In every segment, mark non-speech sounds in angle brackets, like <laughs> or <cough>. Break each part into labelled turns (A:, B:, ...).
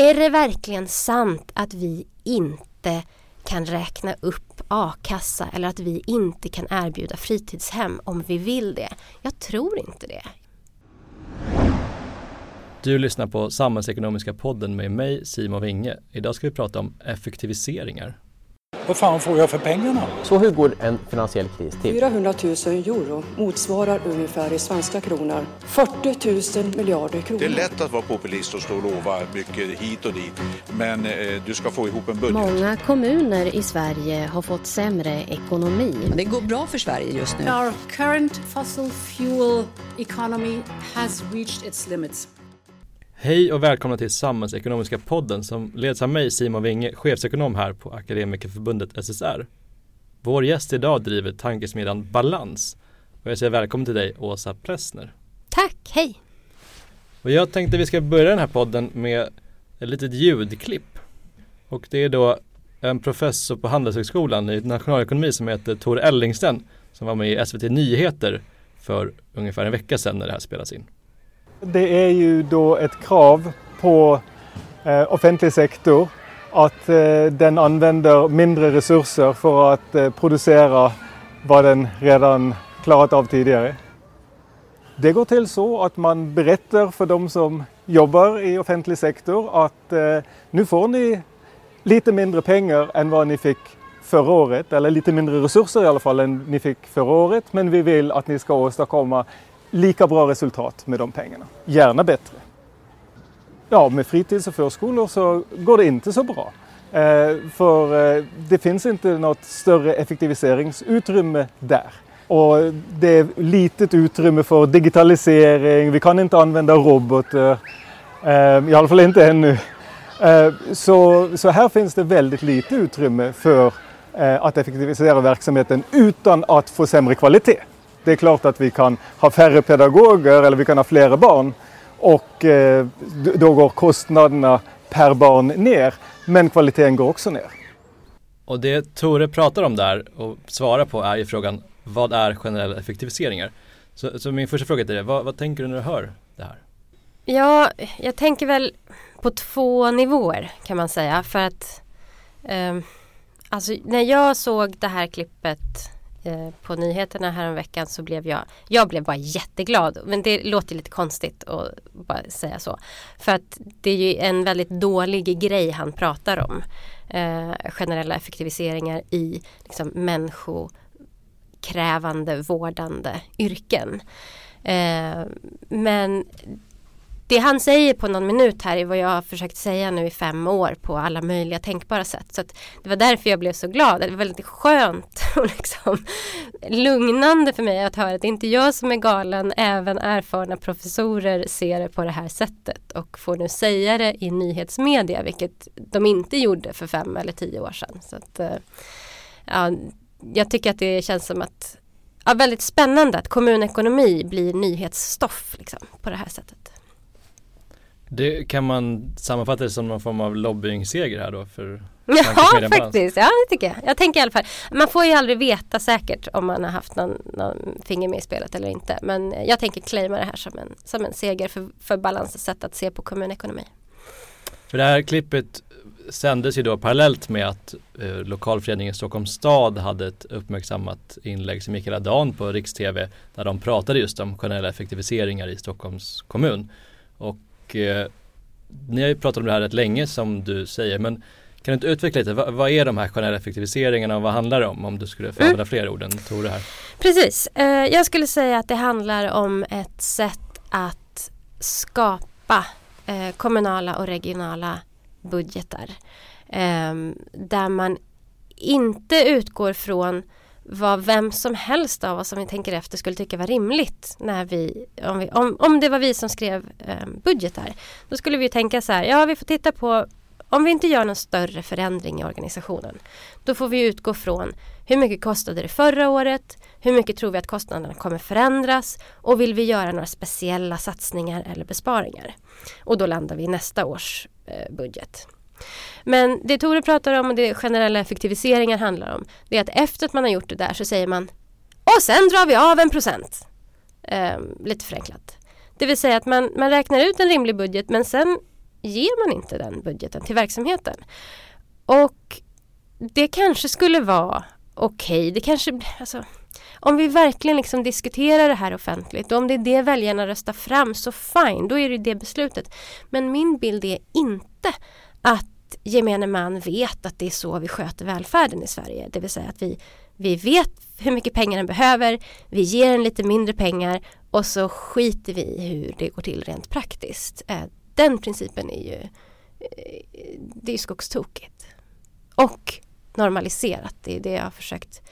A: är det verkligen sant att vi inte kan räkna upp a-kassa eller att vi inte kan erbjuda fritidshem om vi vill det? Jag tror inte det.
B: Du lyssnar på Samhällsekonomiska podden med mig Simon Winge. Idag ska vi prata om effektiviseringar.
C: Vad fan får jag för pengarna?
D: Så hur går en finansiell kris till?
E: 400 000 euro motsvarar ungefär i svenska kronor 40 000 miljarder kronor.
C: Det är lätt att vara populist och stå och lova mycket hit och dit. Men eh, du ska få ihop en budget.
F: Många kommuner i Sverige har fått sämre ekonomi.
G: Det går bra för Sverige just nu.
H: Our current fossil fuel economy has reached its limits.
B: Hej och välkomna till Samhällsekonomiska podden som leds av mig Simon Winge, chefsekonom här på Akademikerförbundet SSR. Vår gäst idag driver tankesmedjan Balans och jag säger välkommen till dig Åsa Pressner.
A: Tack, hej!
B: Och jag tänkte vi ska börja den här podden med ett litet ljudklipp. Och det är då en professor på Handelshögskolan i nationalekonomi som heter Tor Ellingsten som var med i SVT Nyheter för ungefär en vecka sedan när det här spelas in.
I: Det är ju då ett krav på eh, offentlig sektor att eh, den använder mindre resurser för att eh, producera vad den redan klarat av tidigare. Det går till så att man berättar för de som jobbar i offentlig sektor att eh, nu får ni lite mindre pengar än vad ni fick förra året, eller lite mindre resurser i alla fall än ni fick förra året, men vi vill att ni ska åstadkomma lika bra resultat med de pengarna. Gärna bättre. Ja, med fritids och förskolor så går det inte så bra. Eh, för eh, det finns inte något större effektiviseringsutrymme där. Och det är litet utrymme för digitalisering, vi kan inte använda robotar. Eh, I alla fall inte ännu. Eh, så, så här finns det väldigt lite utrymme för eh, att effektivisera verksamheten utan att få sämre kvalitet. Det är klart att vi kan ha färre pedagoger eller vi kan ha flera barn och eh, då går kostnaderna per barn ner. Men kvaliteten går också ner.
B: Och det Tore pratar om där och svarar på är ju frågan vad är generella effektiviseringar? Så, så min första fråga till dig, vad, vad tänker du när du hör det här?
A: Ja, jag tänker väl på två nivåer kan man säga för att eh, alltså när jag såg det här klippet Eh, på nyheterna häromveckan så blev jag, jag blev bara jätteglad. Men det låter lite konstigt att bara säga så. För att det är ju en väldigt dålig grej han pratar om. Eh, generella effektiviseringar i liksom, människokrävande, vårdande yrken. Eh, men det han säger på någon minut här är vad jag har försökt säga nu i fem år på alla möjliga tänkbara sätt. Så det var därför jag blev så glad. Det var väldigt skönt <laughs> och liksom lugnande för mig att höra att det inte är jag som är galen. Även erfarna professorer ser det på det här sättet och får nu säga det i nyhetsmedia, vilket de inte gjorde för fem eller tio år sedan. Så att, eh, ja, jag tycker att det känns som att ja, väldigt spännande att kommunekonomi blir nyhetsstoff liksom, på det här sättet.
B: Det kan man sammanfatta det som någon form av lobbyingseger här då för <laughs>
A: Ja faktiskt, ja det tycker jag. Jag tänker i alla fall, man får ju aldrig veta säkert om man har haft någon, någon finger med i spelet eller inte. Men jag tänker claima det här som en, som en seger för, för Balans sätt att se på kommunekonomi.
B: För det här klippet sändes ju då parallellt med att eh, lokalföreningen Stockholms stad hade ett uppmärksammat inlägg som gick hela dagen på Riks-TV där de pratade just om generella effektiviseringar i Stockholms kommun. Och eh, ni har ju pratat om det här rätt länge som du säger men kan du inte utveckla lite, vad, vad är de här generella effektiviseringarna och vad handlar det om? Om du skulle få använda mm. fler ord än Tore här.
A: Precis, eh, jag skulle säga att det handlar om ett sätt att skapa eh, kommunala och regionala budgetar. Eh, där man inte utgår från vad vem som helst av oss som vi tänker efter skulle tycka var rimligt när vi, om, vi, om, om det var vi som skrev eh, budgetar. Då skulle vi tänka så här, ja vi får titta på om vi inte gör någon större förändring i organisationen. Då får vi utgå från hur mycket kostade det förra året? Hur mycket tror vi att kostnaderna kommer förändras? Och vill vi göra några speciella satsningar eller besparingar? Och då landar vi i nästa års eh, budget. Men det Tore pratar om och det generella effektiviseringar handlar om det är att efter att man har gjort det där så säger man och sen drar vi av en procent. Eh, lite förenklat. Det vill säga att man, man räknar ut en rimlig budget men sen ger man inte den budgeten till verksamheten. Och det kanske skulle vara okej, okay. det kanske, alltså, om vi verkligen liksom diskuterar det här offentligt och om det är det väljarna röstar fram så fine, då är det det beslutet. Men min bild är inte att gemene man vet att det är så vi sköter välfärden i Sverige. Det vill säga att vi, vi vet hur mycket pengar den behöver, vi ger den lite mindre pengar och så skiter vi i hur det går till rent praktiskt. Eh, den principen är ju eh, det är skogstokigt. Och normaliserat, det är det jag har försökt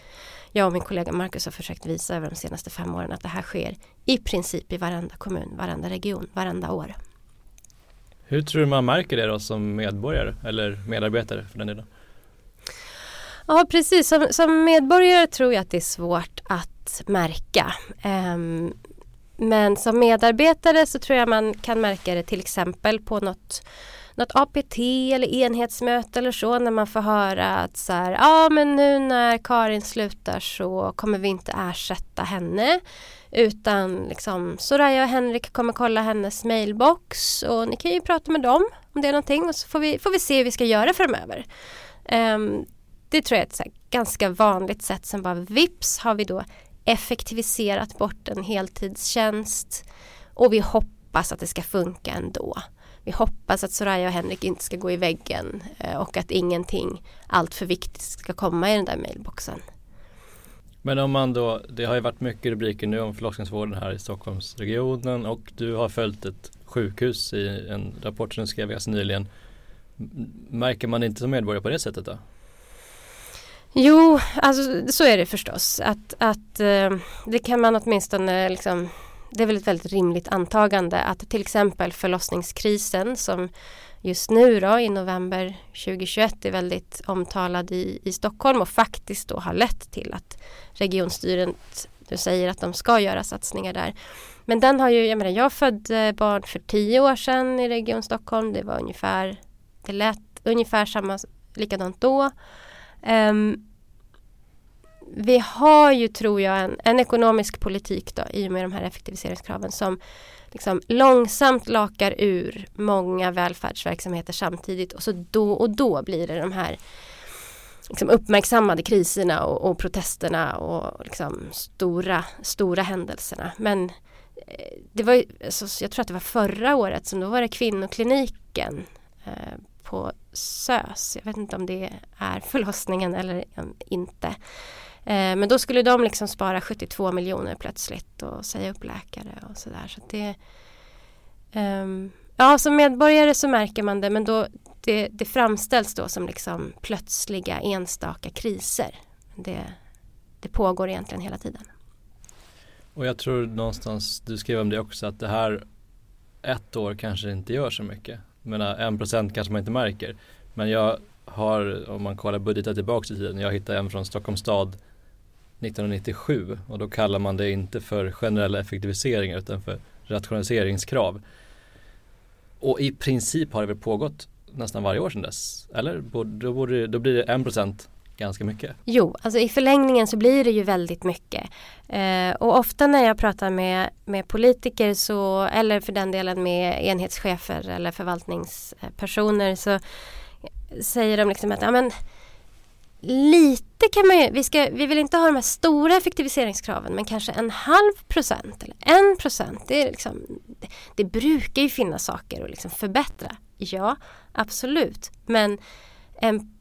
A: jag och min kollega Marcus har försökt visa över de senaste fem åren att det här sker i princip i varenda kommun, varenda region, varenda år.
B: Hur tror du man märker det då som medborgare eller medarbetare för den delen?
A: Ja precis, som, som, medborgare tror jag att det är svårt att märka. Um, men som medarbetare så tror jag man kan märka det till exempel på något något APT eller enhetsmöte eller så när man får höra att så här, ja men nu när Karin slutar så kommer vi inte ersätta henne utan liksom Soraya och Henrik kommer kolla hennes mailbox och ni kan ju prata med dem om det är någonting och så får vi, får vi se hur vi ska göra framöver. Um, det tror jag är ett så ganska vanligt sätt. Sen bara vips har vi då effektiviserat bort en heltidstjänst och vi hoppas att det ska funka ändå. Vi hoppas att Soraya och Henrik inte ska gå i väggen eh, och att ingenting allt för viktigt ska komma i den där mailboxen.
B: Men om man då, det har ju varit mycket rubriker nu om förlossningsvården här i Stockholmsregionen och du har följt ett sjukhus i en rapport som du skrev ganska nyligen. Märker man inte som medborgare på det sättet då?
A: Jo, alltså så är det förstås. Att, att eh, det kan man åtminstone liksom det är väl ett väldigt rimligt antagande att till exempel förlossningskrisen som just nu då i november 2021 är väldigt omtalad i, i Stockholm och faktiskt då har lett till att regionstyret nu säger att de ska göra satsningar där. Men den har ju, jag menar jag födde barn för tio år sedan i Region Stockholm. Det var ungefär, det lät ungefär samma, likadant då. Um, vi har ju tror jag en, en, ekonomisk politik då i och med de här effektiviseringskraven som liksom långsamt lakar ur många välfärdsverksamheter samtidigt och så då och då blir det de här liksom uppmärksammade kriserna och, och protesterna och liksom stora, stora händelserna. Men eh, det var alltså, jag tror att det var förra året som då var det kvinnokliniken eh, på SÖS. Jag vet inte om det är förlossningen eller inte. Eh, men då skulle de liksom spara 72 miljoner plötsligt och säga upp läkare och sådär. Så det, um, ja, som medborgare så märker man det men då det, det framställs då som liksom plötsliga enstaka kriser. Det, det pågår egentligen hela tiden.
B: Och jag tror någonstans, du skrev om det också, att det här ett år kanske inte gör så mycket. Jag menar, en procent kanske man inte märker. Men jag har, om man kollar budgeten tillbaka i tiden, jag hittade en från Stockholms stad 1997 och då kallar man det inte för generella effektiviseringar utan för rationaliseringskrav. Och i princip har det väl pågått nästan varje år sedan dess? Eller? Då, borde, då blir det 1% ganska mycket.
A: Jo, alltså i förlängningen så blir det ju väldigt mycket. Eh, och ofta när jag pratar med, med politiker så, eller för den delen med enhetschefer eller förvaltningspersoner så säger de liksom att ja, men, lite kan man ju, vi, ska, vi vill inte ha de här stora effektiviseringskraven men kanske en halv procent eller en procent. Det, är liksom, det, det brukar ju finnas saker att liksom förbättra. Ja, absolut. Men en,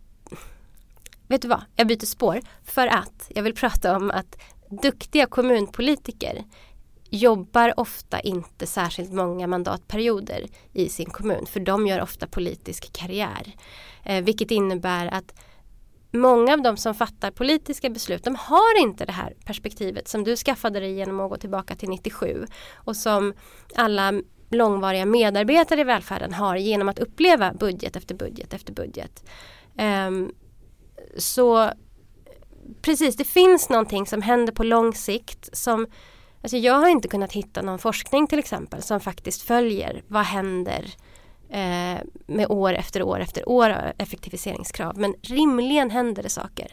A: vet du vad, jag byter spår för att jag vill prata om att duktiga kommunpolitiker jobbar ofta inte särskilt många mandatperioder i sin kommun för de gör ofta politisk karriär. Eh, vilket innebär att många av de som fattar politiska beslut de har inte det här perspektivet som du skaffade dig genom att gå tillbaka till 97 och som alla långvariga medarbetare i välfärden har genom att uppleva budget efter budget efter budget. Um, så precis, det finns någonting som händer på lång sikt som Alltså jag har inte kunnat hitta någon forskning till exempel som faktiskt följer vad händer eh, med år efter år efter år av effektiviseringskrav. Men rimligen händer det saker.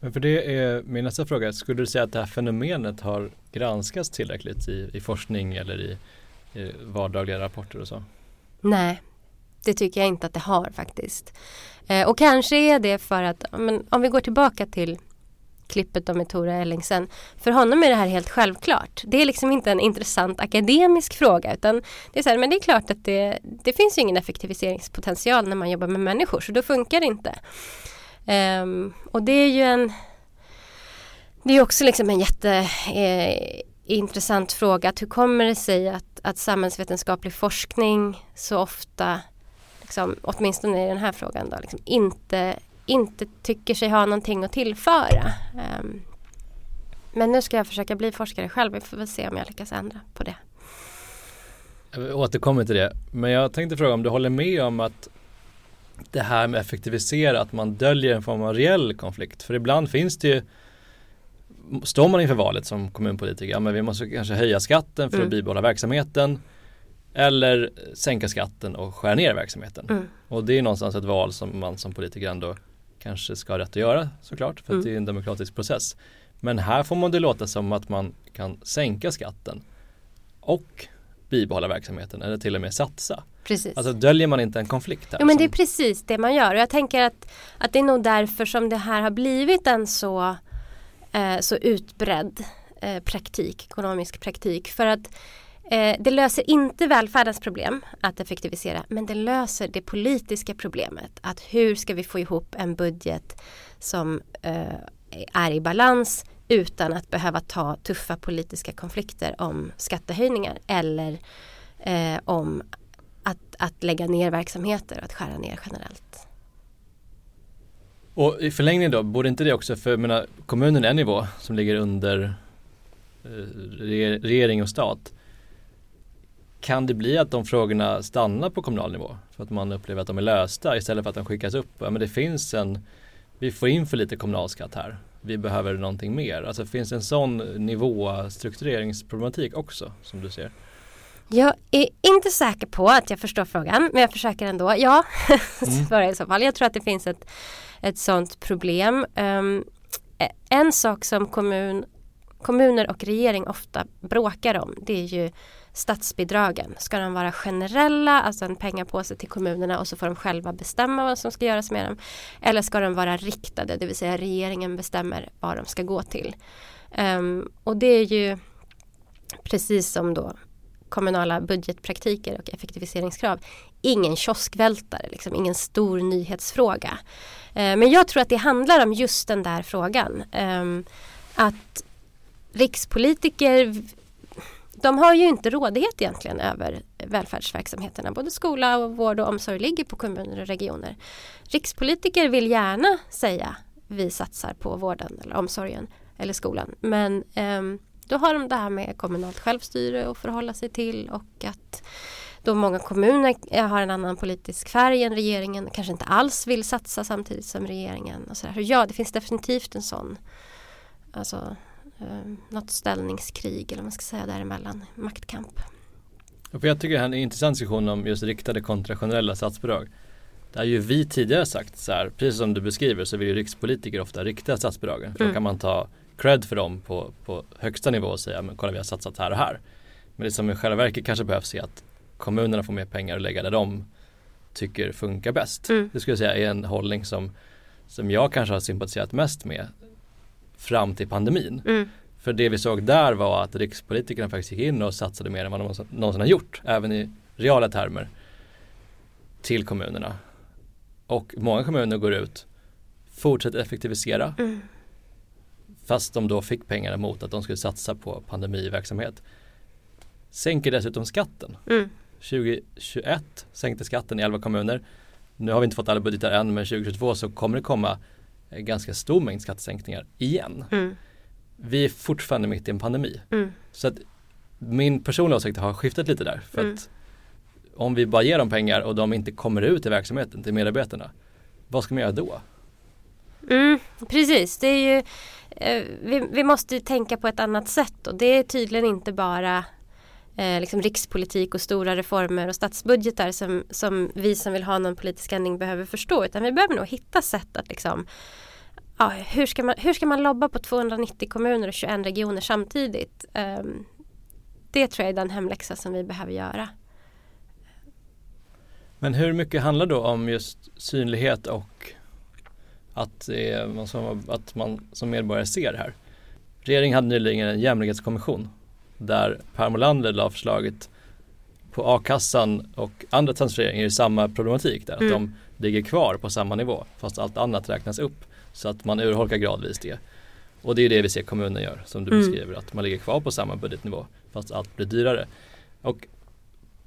B: Men för det är min nästa fråga. Skulle du säga att det här fenomenet har granskats tillräckligt i, i forskning eller i, i vardagliga rapporter och så?
A: Nej, det tycker jag inte att det har faktiskt. Eh, och kanske är det för att men, om vi går tillbaka till klippet om med Tore Ellingsen. För honom är det här helt självklart. Det är liksom inte en intressant akademisk fråga utan det är så här, men det är klart att det, det finns ingen effektiviseringspotential när man jobbar med människor så då funkar det inte. Um, och det är ju en det är också liksom en jätteintressant eh, fråga. Att hur kommer det sig att, att samhällsvetenskaplig forskning så ofta, liksom, åtminstone i den här frågan, då, liksom, inte inte tycker sig ha någonting att tillföra. Um, men nu ska jag försöka bli forskare själv. Vi får väl se om jag lyckas ändra på det.
B: Jag återkommer till det. Men jag tänkte fråga om du håller med om att det här med effektivisera, att man döljer en form av reell konflikt. För ibland finns det ju Står man inför valet som kommunpolitiker, ja men vi måste kanske höja skatten för mm. att bibehålla verksamheten eller sänka skatten och skära ner verksamheten. Mm. Och det är någonstans ett val som man som politiker ändå kanske ska ha rätt att göra såklart för mm. det är en demokratisk process. Men här får man det låta som att man kan sänka skatten och bibehålla verksamheten eller till och med satsa.
A: Precis.
B: Alltså döljer man inte en konflikt här?
A: Jo men det är precis det man gör och jag tänker att, att det är nog därför som det här har blivit en så, eh, så utbredd eh, praktik, ekonomisk praktik. För att Eh, det löser inte välfärdens problem att effektivisera men det löser det politiska problemet. Att hur ska vi få ihop en budget som eh, är i balans utan att behöva ta tuffa politiska konflikter om skattehöjningar eller eh, om att, att lägga ner verksamheter och att skära ner generellt.
B: Och i förlängningen då, borde inte det också för menar, kommunen är en nivå som ligger under eh, regering och stat kan det bli att de frågorna stannar på kommunal nivå? För att man upplever att de är lösta istället för att de skickas upp. Ja, men det finns en, vi får in för lite kommunalskatt här. Vi behöver någonting mer. Alltså finns det en sån nivåstruktureringsproblematik också som du ser?
A: Jag är inte säker på att jag förstår frågan men jag försöker ändå. Ja, <laughs> mm. i så fall. Jag tror att det finns ett, ett sånt problem. Um, en sak som kommun, kommuner och regering ofta bråkar om det är ju statsbidragen. Ska de vara generella, alltså en pengapåse till kommunerna och så får de själva bestämma vad som ska göras med dem. Eller ska de vara riktade, det vill säga regeringen bestämmer vad de ska gå till. Um, och det är ju precis som då kommunala budgetpraktiker och effektiviseringskrav ingen kioskvältare, liksom, ingen stor nyhetsfråga. Ehm, men jag tror att det handlar om just den där frågan. Ehm, att rikspolitiker de har ju inte rådighet egentligen över välfärdsverksamheterna. Både skola, och vård och omsorg ligger på kommuner och regioner. Rikspolitiker vill gärna säga vi satsar på vården eller omsorgen eller skolan. Men eh, då har de det här med kommunalt självstyre att förhålla sig till och att då många kommuner eh, har en annan politisk färg än regeringen kanske inte alls vill satsa samtidigt som regeringen. Och så där. Ja, det finns definitivt en sån alltså, eh, något ställningskrig eller vad man ska säga däremellan, maktkamp.
B: För jag tycker det här är en intressant diskussion om just riktade kontra generella statsbidrag. Det har ju vi tidigare sagt så här, precis som du beskriver så vill ju rikspolitiker ofta rikta statsbidragen. För mm. då kan man ta cred för dem på, på högsta nivå och säga men kolla vi har satsat här och här. Men det som i själva verket kanske behövs är att kommunerna får mer pengar att lägga där de tycker funkar bäst. Mm. Det skulle jag säga är en hållning som, som jag kanske har sympatiserat mest med fram till pandemin. Mm. För det vi såg där var att rikspolitikerna faktiskt gick in och satsade mer än vad de någonsin har gjort, även i reala termer, till kommunerna. Och många kommuner går ut, fortsätter effektivisera, mm. fast de då fick pengar emot att de skulle satsa på pandemiverksamhet. Sänker dessutom skatten. Mm. 2021 sänkte skatten i 11 kommuner. Nu har vi inte fått alla budgetar än men 2022 så kommer det komma ganska stor mängd skattesänkningar igen. Mm. Vi är fortfarande mitt i en pandemi. Mm. Så att min personliga åsikt har skiftat lite där. För mm. att om vi bara ger dem pengar och de inte kommer ut i verksamheten till medarbetarna, vad ska man göra då?
A: Mm, precis, det är ju, eh, vi, vi måste tänka på ett annat sätt och det är tydligen inte bara eh, liksom rikspolitik och stora reformer och statsbudgetar som, som vi som vill ha någon politisk ändring behöver förstå. Utan vi behöver nog hitta sätt att liksom ja, hur, ska man, hur ska man lobba på 290 kommuner och 21 regioner samtidigt? Eh, det tror jag är den hemläxa som vi behöver göra.
B: Men hur mycket handlar då om just synlighet och att, man som, att man som medborgare ser det här? Regeringen hade nyligen en jämlikhetskommission där Per Molander la förslaget på a-kassan och andra transfereringar i samma problematik där. Mm. Att de ligger kvar på samma nivå fast allt annat räknas upp så att man urholkar gradvis det. Och det är det vi ser kommunen gör som du mm. beskriver att man ligger kvar på samma budgetnivå fast allt blir dyrare. Och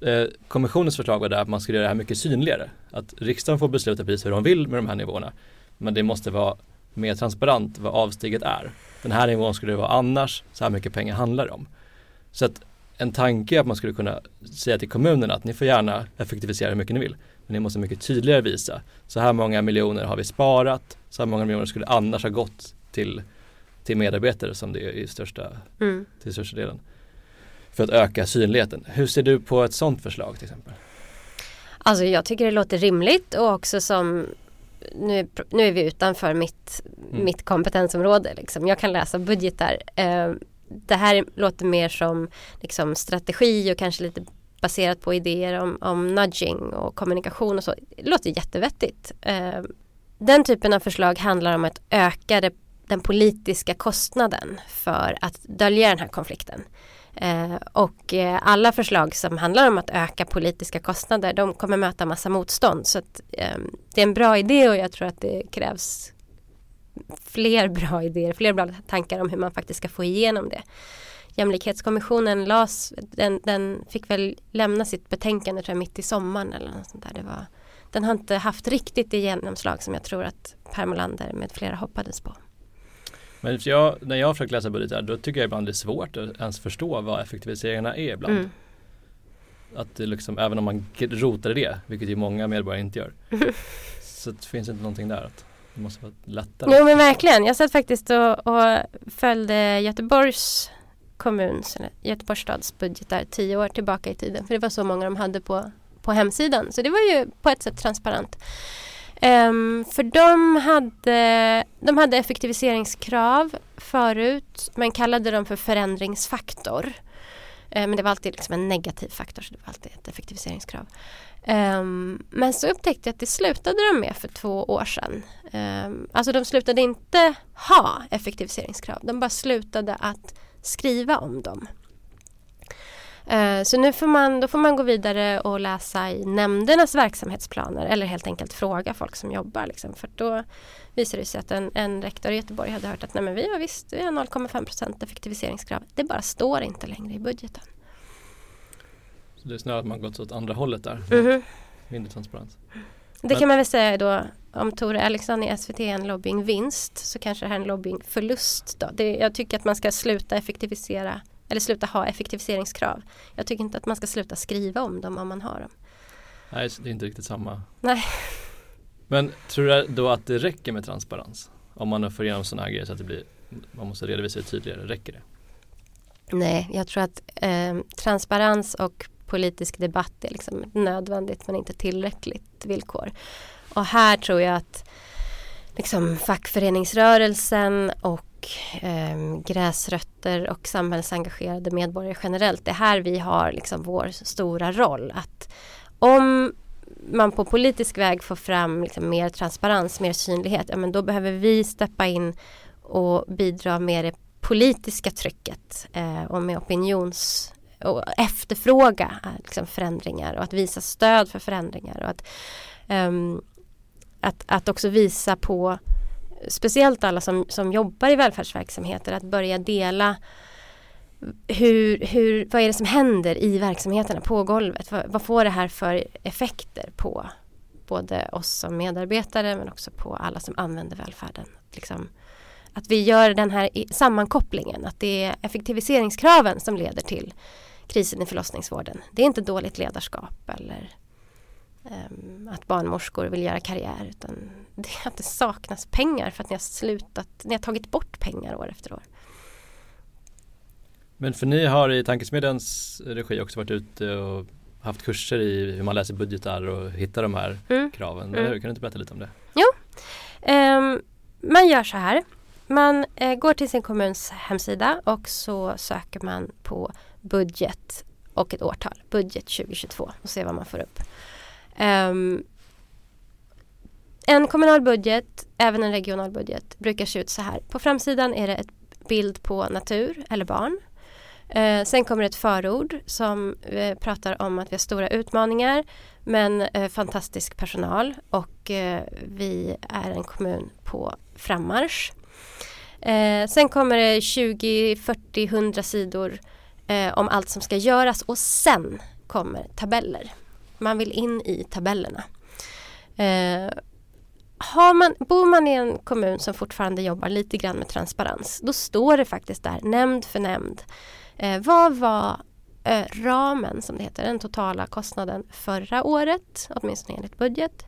B: eh, kommissionens förslag var där att man skulle göra det här mycket synligare. Att riksdagen får besluta precis hur de vill med de här nivåerna. Men det måste vara mer transparent vad avsteget är. Den här nivån skulle det vara annars, så här mycket pengar handlar det om. Så att en tanke är att man skulle kunna säga till kommunerna att ni får gärna effektivisera hur mycket ni vill. Men ni måste mycket tydligare visa. Så här många miljoner har vi sparat. Så här många miljoner skulle annars ha gått till, till medarbetare som det är i största, mm. till största delen. För att öka synligheten. Hur ser du på ett sådant förslag till exempel?
A: Alltså jag tycker det låter rimligt och också som nu, nu är vi utanför mitt, mm. mitt kompetensområde. Liksom. Jag kan läsa budgetar. Eh, det här låter mer som liksom, strategi och kanske lite baserat på idéer om, om nudging och kommunikation och så. Det låter jättevettigt. Eh, den typen av förslag handlar om att öka det, den politiska kostnaden för att dölja den här konflikten. Eh, och eh, alla förslag som handlar om att öka politiska kostnader de kommer möta massa motstånd. Så att, det är en bra idé och jag tror att det krävs fler bra idéer, fler bra tankar om hur man faktiskt ska få igenom det. Jämlikhetskommissionen las, den, den fick väl lämna sitt betänkande tror jag, mitt i sommaren eller något sånt där. Det var, den har inte haft riktigt det genomslag som jag tror att Per Molander med flera hoppades på.
B: Men jag, när jag har försökt läsa budgetar då tycker jag ibland det är svårt att ens förstå vad effektiviseringarna är ibland. Mm. Att det liksom, även om man rotar i det, vilket ju många medborgare inte gör. <laughs> så det finns inte någonting där. Att det måste vara lättare.
A: Jo men verkligen. Jag satt faktiskt och, och följde Göteborgs kommuns, eller Göteborgs stads budgetar tio år tillbaka i tiden. För det var så många de hade på, på hemsidan. Så det var ju på ett sätt transparent. Um, för de hade, de hade effektiviseringskrav förut men kallade dem för förändringsfaktor. Uh, men det var alltid liksom en negativ faktor så det var alltid ett effektiviseringskrav. Um, men så upptäckte jag att det slutade de med för två år sedan. Um, alltså de slutade inte ha effektiviseringskrav. De bara slutade att skriva om dem. Uh, så nu får man, då får man gå vidare och läsa i nämndernas verksamhetsplaner eller helt enkelt fråga folk som jobbar. Liksom. För då visar det sig att en, en rektor i Göteborg hade hört att Nej, men vi har visst vi har 0,5% effektiviseringskrav. Det bara står inte längre i budgeten.
B: Så det är snarare att man gått åt andra hållet där. Mm -hmm. Mindre transparens.
A: Det Men. kan man väl säga då om Tore Alexander i SVT är en lobbyingvinst så kanske det här är en lobbyingförlust. Då. Det, jag tycker att man ska sluta effektivisera eller sluta ha effektiviseringskrav. Jag tycker inte att man ska sluta skriva om dem om man har dem.
B: Nej, det är inte riktigt samma.
A: Nej.
B: Men tror du då att det räcker med transparens? Om man får igenom sådana här grejer så att det blir, man måste redovisa det tydligare, räcker det?
A: Nej, jag tror att eh, transparens och politisk debatt är liksom nödvändigt men inte tillräckligt villkor. Och här tror jag att liksom fackföreningsrörelsen och eh, gräsrötter och samhällsengagerade medborgare generellt. Det är här vi har liksom vår stora roll. Att om man på politisk väg får fram liksom mer transparens, mer synlighet, ja, men då behöver vi steppa in och bidra med det politiska trycket eh, och med opinions och efterfråga eh, liksom, förändringar och att visa stöd för förändringar och att, um, att, att också visa på speciellt alla som, som jobbar i välfärdsverksamheter att börja dela hur, hur, vad är det som händer i verksamheterna på golvet? Vad, vad får det här för effekter på både oss som medarbetare men också på alla som använder välfärden? Liksom, att vi gör den här sammankopplingen, att det är effektiviseringskraven som leder till krisen i förlossningsvården. Det är inte dåligt ledarskap eller um, att barnmorskor vill göra karriär utan det är att det saknas pengar för att ni har slutat, ni har tagit bort pengar år efter år.
B: Men för ni har i Tankesmedjans regi också varit ute och haft kurser i hur man läser budgetar och hittar de här mm. kraven. Mm. Kan du inte berätta lite om det?
A: Jo, um, man gör så här. Man eh, går till sin kommuns hemsida och så söker man på budget och ett årtal, budget 2022 och se vad man får upp. Um, en kommunal budget, även en regional budget, brukar se ut så här. På framsidan är det ett bild på natur eller barn. Eh, sen kommer ett förord som eh, pratar om att vi har stora utmaningar men eh, fantastisk personal och eh, vi är en kommun på frammarsch. Eh, sen kommer det 20, 40, 100 sidor eh, om allt som ska göras och sen kommer tabeller. Man vill in i tabellerna. Eh, har man, bor man i en kommun som fortfarande jobbar lite grann med transparens då står det faktiskt där nämnd för nämnd Eh, vad var eh, ramen som det heter, den totala kostnaden förra året, åtminstone enligt budget.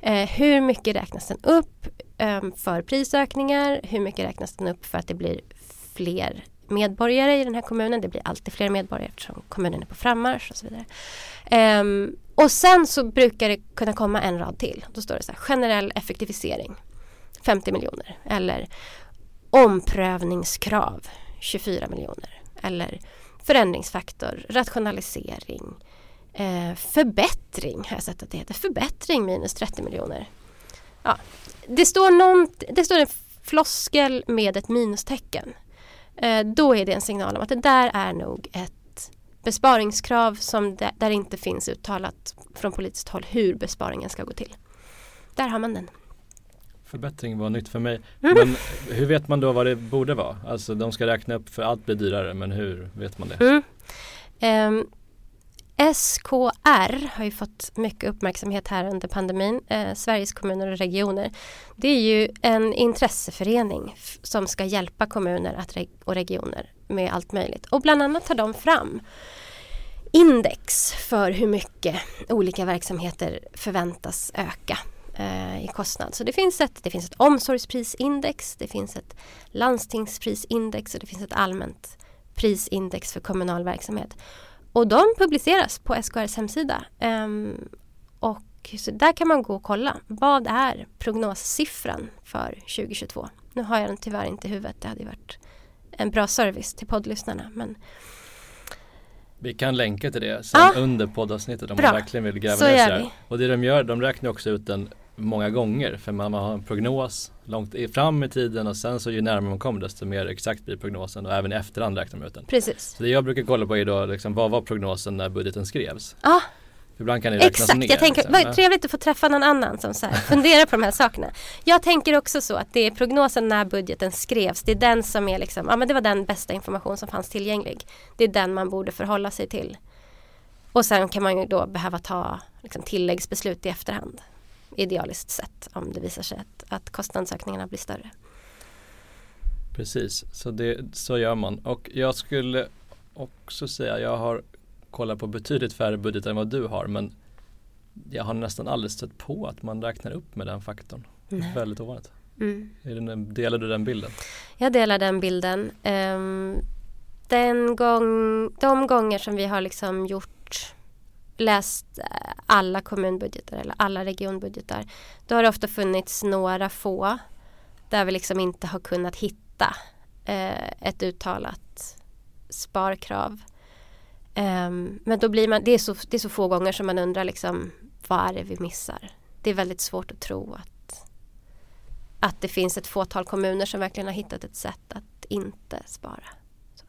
A: Eh, hur mycket räknas den upp eh, för prisökningar? Hur mycket räknas den upp för att det blir fler medborgare i den här kommunen? Det blir alltid fler medborgare eftersom kommunen är på frammarsch och så vidare. Ehm, och sen så brukar det kunna komma en rad till. Då står det så här, generell effektivisering 50 miljoner eller omprövningskrav 24 miljoner eller förändringsfaktor, rationalisering, eh, förbättring har jag sett att det heter. Förbättring minus 30 miljoner. Ja, det, står någon, det står en floskel med ett minustecken. Eh, då är det en signal om att det där är nog ett besparingskrav som det, där inte finns uttalat från politiskt håll hur besparingen ska gå till. Där har man den.
B: Förbättring var nytt för mig. <laughs> Mm. Men hur vet man då vad det borde vara? Alltså de ska räkna upp för allt blir dyrare men hur vet man det?
A: Mm. Um, SKR har ju fått mycket uppmärksamhet här under pandemin, eh, Sveriges kommuner och regioner. Det är ju en intresseförening som ska hjälpa kommuner att reg och regioner med allt möjligt. Och bland annat tar de fram index för hur mycket olika verksamheter förväntas öka eh, i kostnad. Så det finns, ett, det finns ett omsorgsprisindex, det finns ett landstingsprisindex och det finns ett allmänt prisindex för kommunal verksamhet. Och de publiceras på SKRs hemsida. Um, och så där kan man gå och kolla. Vad är prognossiffran för 2022? Nu har jag den tyvärr inte i huvudet. Det hade varit en bra service till poddlyssnarna. Men
B: vi kan länka till det sen ah, under poddavsnittet om bra. man verkligen vill gräva
A: så
B: ner sig. Och det de gör, de räknar också ut den många gånger för man har en prognos långt fram i tiden och sen så ju närmare man kommer desto mer exakt blir prognosen och även i efterhand räknar man ut den.
A: Precis.
B: Så det jag brukar kolla på är då liksom, vad var prognosen när budgeten skrevs?
A: Ja.
B: Ibland kan det räknas
A: Exakt,
B: ner.
A: jag tänker, liksom. vad trevligt att få träffa någon annan som så här, <laughs> funderar på de här sakerna. Jag tänker också så att det är prognosen när budgeten skrevs. Det är den som är liksom, ja men det var den bästa information som fanns tillgänglig. Det är den man borde förhålla sig till. Och sen kan man ju då behöva ta liksom, tilläggsbeslut i efterhand idealiskt sett om det visar sig att, att kostnadsökningarna blir större.
B: Precis, så, det, så gör man. Och jag skulle också säga, jag har kollat på betydligt färre budgetar än vad du har men jag har nästan aldrig stött på att man räknar upp med den faktorn. Nej. Väldigt ovanligt. Mm. Den, delar du den bilden?
A: Jag delar den bilden. Um, den gång, de gånger som vi har liksom gjort läst eh, alla kommunbudgetar eller alla regionbudgetar då har det ofta funnits några få där vi liksom inte har kunnat hitta eh, ett uttalat sparkrav. Eh, men då blir man, det är, så, det är så få gånger som man undrar liksom vad är det vi missar? Det är väldigt svårt att tro att, att det finns ett fåtal kommuner som verkligen har hittat ett sätt att inte spara. Så.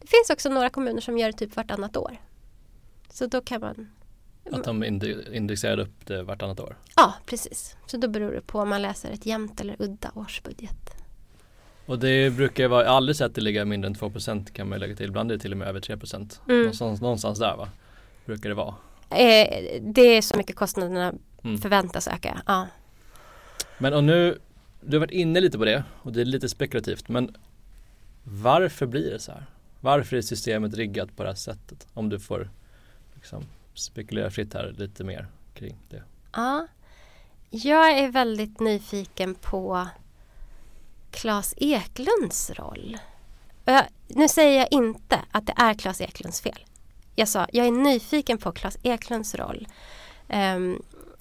A: Det finns också några kommuner som gör det typ vartannat år. Så då kan man
B: Att de indexerar upp det vartannat år?
A: Ja, precis. Så då beror det på om man läser ett jämnt eller udda årsbudget.
B: Och det brukar vara, jag har aldrig sett det ligga mindre än 2 kan man lägga till. Ibland är det till och med över 3 mm. någonstans, någonstans där va? Brukar det vara.
A: Eh, det är så mycket kostnaderna mm. förväntas öka. Ja.
B: Men och nu, du har varit inne lite på det och det är lite spekulativt men varför blir det så här? Varför är systemet riggat på det här sättet? Om du får liksom spekulera fritt här lite mer kring det.
A: Ja, jag är väldigt nyfiken på Klas Eklunds roll. Jag, nu säger jag inte att det är Klas Eklunds fel. Jag sa, jag är nyfiken på Klas Eklunds roll. eh,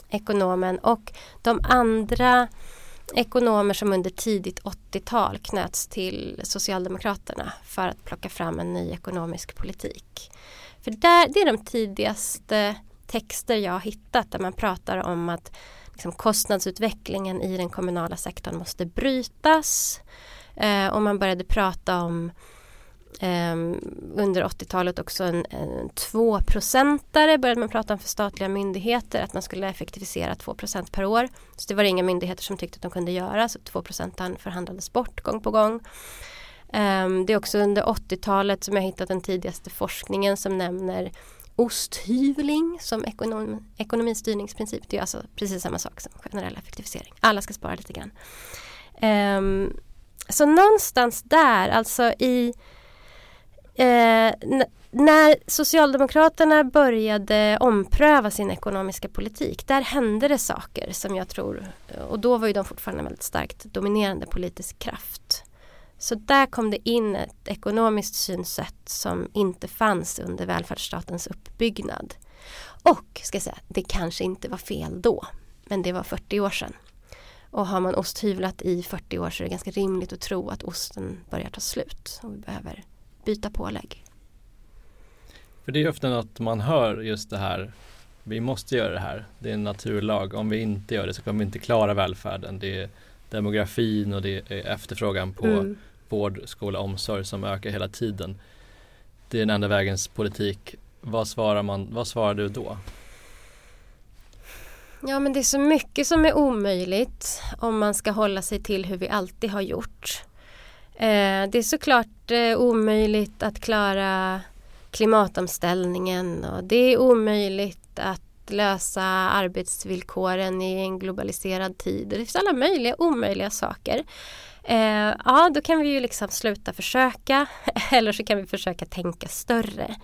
A: ekonomen och de andra ekonomer som under tidigt 80-tal knöts till Socialdemokraterna för att plocka fram en ny ekonomisk politik. För där, det är de tidigaste texter jag har hittat där man pratar om att liksom, kostnadsutvecklingen i den kommunala sektorn måste brytas. Eh, och man började prata om eh, under 80-talet också en, en 2-procentare började man prata om för statliga myndigheter att man skulle effektivisera 2 procent per år. Så det var det inga myndigheter som tyckte att de kunde göra så 2 procenten förhandlades bort gång på gång. Ehm, det är också under 80-talet som jag hittat den tidigaste forskningen som nämner osthyvling som ekonom, ekonomistyrningsprincip. Det är alltså precis samma sak som generell effektivisering. Alla ska spara lite grann. Um, så någonstans där, alltså i Eh, när Socialdemokraterna började ompröva sin ekonomiska politik, där hände det saker som jag tror, och då var ju de fortfarande en väldigt starkt dominerande politisk kraft. Så där kom det in ett ekonomiskt synsätt som inte fanns under välfärdsstatens uppbyggnad. Och, ska jag säga, det kanske inte var fel då, men det var 40 år sedan. Och har man osthyvlat i 40 år så är det ganska rimligt att tro att osten börjar ta slut och vi behöver byta pålägg.
B: För det är ofta något man hör just det här vi måste göra det här. Det är en naturlag. Om vi inte gör det så kommer vi inte klara välfärden. Det är demografin och det är efterfrågan på mm. vård, skola, omsorg som ökar hela tiden. Det är den enda vägens politik. Vad svarar, man, vad svarar du då?
A: Ja men det är så mycket som är omöjligt om man ska hålla sig till hur vi alltid har gjort. Eh, det är såklart eh, omöjligt att klara klimatomställningen och det är omöjligt att lösa arbetsvillkoren i en globaliserad tid. Det finns alla möjliga omöjliga saker. Eh, ja, då kan vi ju liksom sluta försöka <laughs> eller så kan vi försöka tänka större.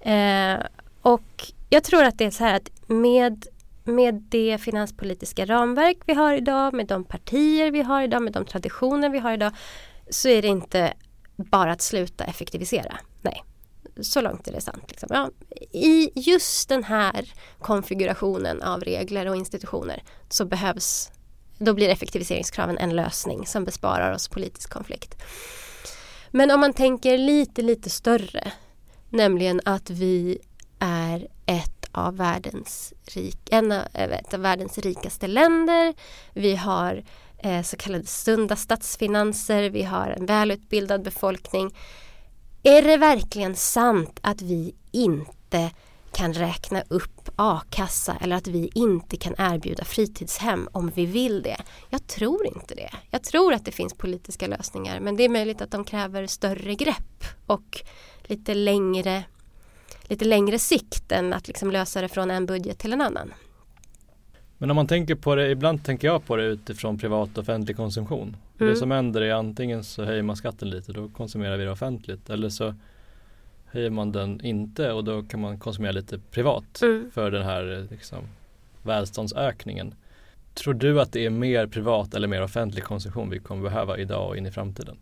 A: Eh, och jag tror att det är så här att med med det finanspolitiska ramverk vi har idag, med de partier vi har idag, med de traditioner vi har idag så är det inte bara att sluta effektivisera. Nej, så långt är det sant. Liksom. Ja, I just den här konfigurationen av regler och institutioner så behövs då blir effektiviseringskraven en lösning som besparar oss politisk konflikt. Men om man tänker lite, lite större, nämligen att vi är ett av världens, rik, en av, eh, ett av världens rikaste länder. Vi har eh, så kallade sunda statsfinanser, vi har en välutbildad befolkning. Är det verkligen sant att vi inte kan räkna upp a-kassa eller att vi inte kan erbjuda fritidshem om vi vill det. Jag tror inte det. Jag tror att det finns politiska lösningar men det är möjligt att de kräver större grepp och lite längre, lite längre sikt än att liksom lösa det från en budget till en annan.
B: Men om man tänker på det, ibland tänker jag på det utifrån privat och offentlig konsumtion. Mm. Det som händer är antingen så höjer man skatten lite, då konsumerar vi det offentligt. Eller så höjer man den inte och då kan man konsumera lite privat mm. för den här liksom, välståndsökningen. Tror du att det är mer privat eller mer offentlig konsumtion vi kommer behöva idag och in i framtiden?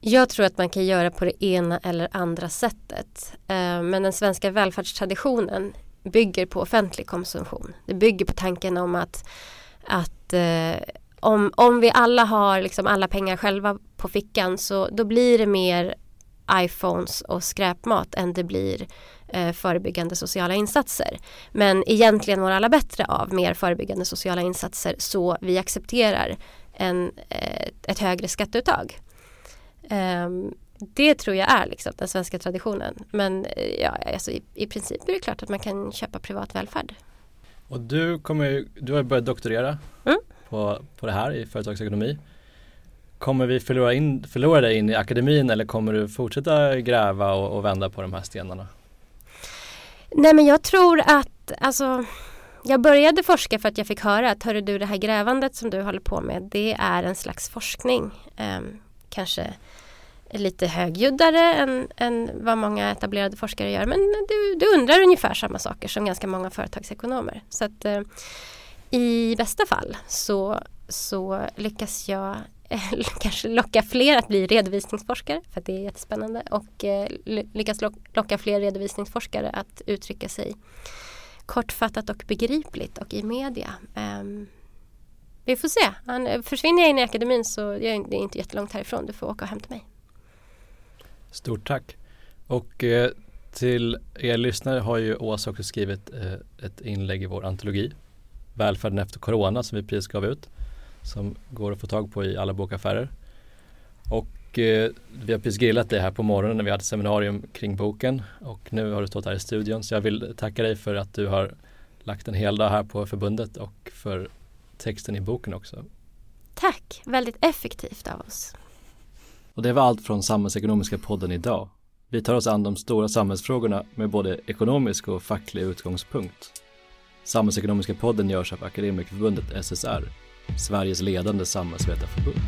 A: Jag tror att man kan göra på det ena eller andra sättet. Eh, men den svenska välfärdstraditionen bygger på offentlig konsumtion. Det bygger på tanken om att, att eh, om, om vi alla har liksom alla pengar själva på fickan så då blir det mer iPhones och skräpmat än det blir eh, förebyggande sociala insatser. Men egentligen mår alla bättre av mer förebyggande sociala insatser så vi accepterar en, eh, ett högre skatteuttag. Um, det tror jag är liksom den svenska traditionen. Men eh, ja, alltså i, i princip är det klart att man kan köpa privat välfärd.
B: Och du, kommer, du har börjat doktorera mm på, på det här i företagsekonomi. Kommer vi förlora, in, förlora dig in i akademin eller kommer du fortsätta gräva och, och vända på de här stenarna?
A: Nej men jag tror att alltså jag började forska för att jag fick höra att hörru du det här grävandet som du håller på med det är en slags forskning. Eh, kanske lite högljuddare än, än vad många etablerade forskare gör. Men du, du undrar ungefär samma saker som ganska många företagsekonomer. Så att eh, i bästa fall så, så lyckas jag eh, <laughs> kanske locka fler att bli redovisningsforskare för att det är jättespännande och eh, lyckas locka fler redovisningsforskare att uttrycka sig kortfattat och begripligt och i media. Ehm, vi får se. försvinner jag in i akademin så är det inte jättelångt härifrån. Du får åka och hämta mig.
B: Stort tack. Och eh, Till er lyssnare har ju Åsa också skrivit eh, ett inlägg i vår antologi Välfärden efter Corona som vi precis gav ut som går att få tag på i alla bokaffärer. Och eh, vi har precis grillat dig här på morgonen när vi hade seminarium kring boken och nu har du stått här i studion så jag vill tacka dig för att du har lagt en hel dag här på förbundet och för texten i boken också.
A: Tack, väldigt effektivt av oss.
B: Och det var allt från Samhällsekonomiska podden idag. Vi tar oss an de stora samhällsfrågorna med både ekonomisk och facklig utgångspunkt. Samhällsekonomiska podden görs av Akademikerförbundet SSR, Sveriges ledande samhällsvetarförbund.